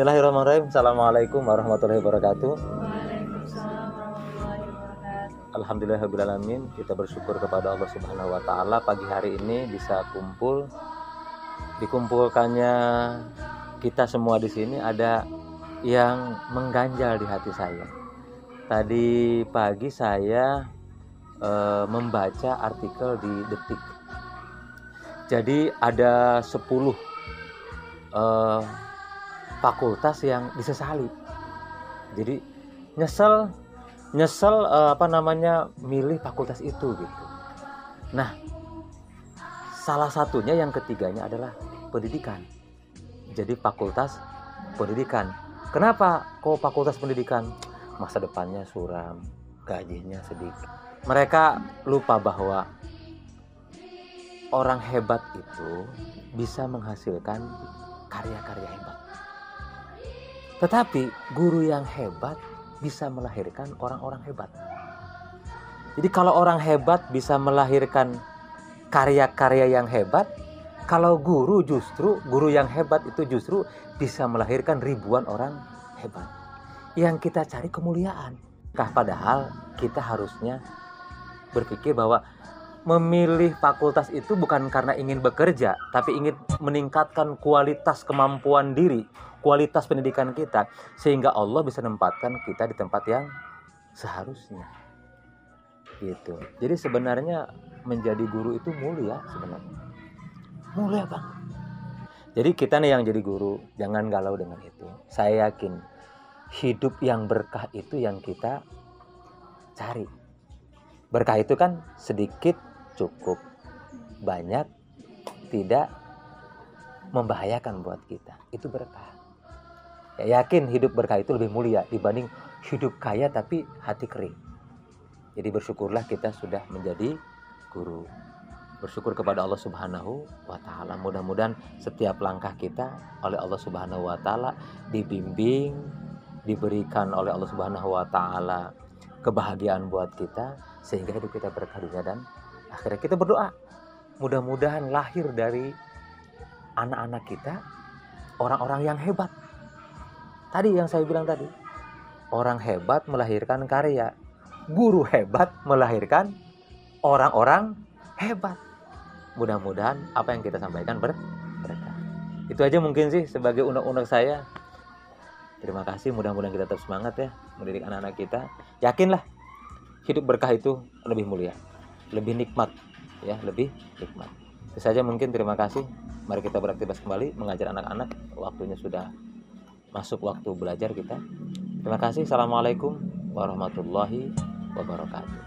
Bismillahirrahmanirrahim. Assalamualaikum warahmatullahi wabarakatuh. Alhamdulillahirrahmanirrahim. Kita bersyukur kepada Allah Subhanahu wa taala pagi hari ini bisa kumpul dikumpulkannya kita semua di sini ada yang mengganjal di hati saya. Tadi pagi saya eh, membaca artikel di Detik. Jadi ada 10 eh, fakultas yang disesali. Jadi nyesel nyesel eh, apa namanya milih fakultas itu gitu. Nah, salah satunya yang ketiganya adalah pendidikan. Jadi fakultas pendidikan. Kenapa kok fakultas pendidikan? Masa depannya suram, gajinya sedikit. Mereka lupa bahwa orang hebat itu bisa menghasilkan karya-karya hebat. Tetapi guru yang hebat bisa melahirkan orang-orang hebat. Jadi kalau orang hebat bisa melahirkan karya-karya yang hebat, kalau guru justru guru yang hebat itu justru bisa melahirkan ribuan orang hebat. Yang kita cari kemuliaan. Kah padahal kita harusnya berpikir bahwa memilih fakultas itu bukan karena ingin bekerja, tapi ingin meningkatkan kualitas kemampuan diri, kualitas pendidikan kita sehingga Allah bisa menempatkan kita di tempat yang seharusnya. Gitu. Jadi sebenarnya menjadi guru itu mulia sebenarnya. Mulia bang. Jadi kita nih yang jadi guru, jangan galau dengan itu. Saya yakin hidup yang berkah itu yang kita cari. Berkah itu kan sedikit cukup, banyak tidak membahayakan buat kita. Itu berkah. Ya, yakin hidup berkah itu lebih mulia dibanding hidup kaya tapi hati kering. Jadi bersyukurlah kita sudah menjadi guru. Bersyukur kepada Allah Subhanahu wa taala. Mudah-mudahan setiap langkah kita oleh Allah Subhanahu wa taala dibimbing, diberikan oleh Allah Subhanahu wa taala kebahagiaan buat kita sehingga hidup kita berkah dunia dan akhirnya kita berdoa. Mudah-mudahan lahir dari anak-anak kita orang-orang yang hebat. Tadi yang saya bilang tadi, orang hebat melahirkan karya, guru hebat melahirkan orang-orang hebat. Mudah-mudahan apa yang kita sampaikan ber berkah. Itu aja mungkin sih sebagai unek-unek saya. Terima kasih, mudah-mudahan kita tetap semangat ya mendidik anak-anak kita. Yakinlah hidup berkah itu lebih mulia, lebih nikmat ya, lebih nikmat. Itu saja mungkin terima kasih. Mari kita beraktivitas kembali mengajar anak-anak. Waktunya sudah masuk waktu belajar kita. Terima kasih. Assalamualaikum warahmatullahi wabarakatuh.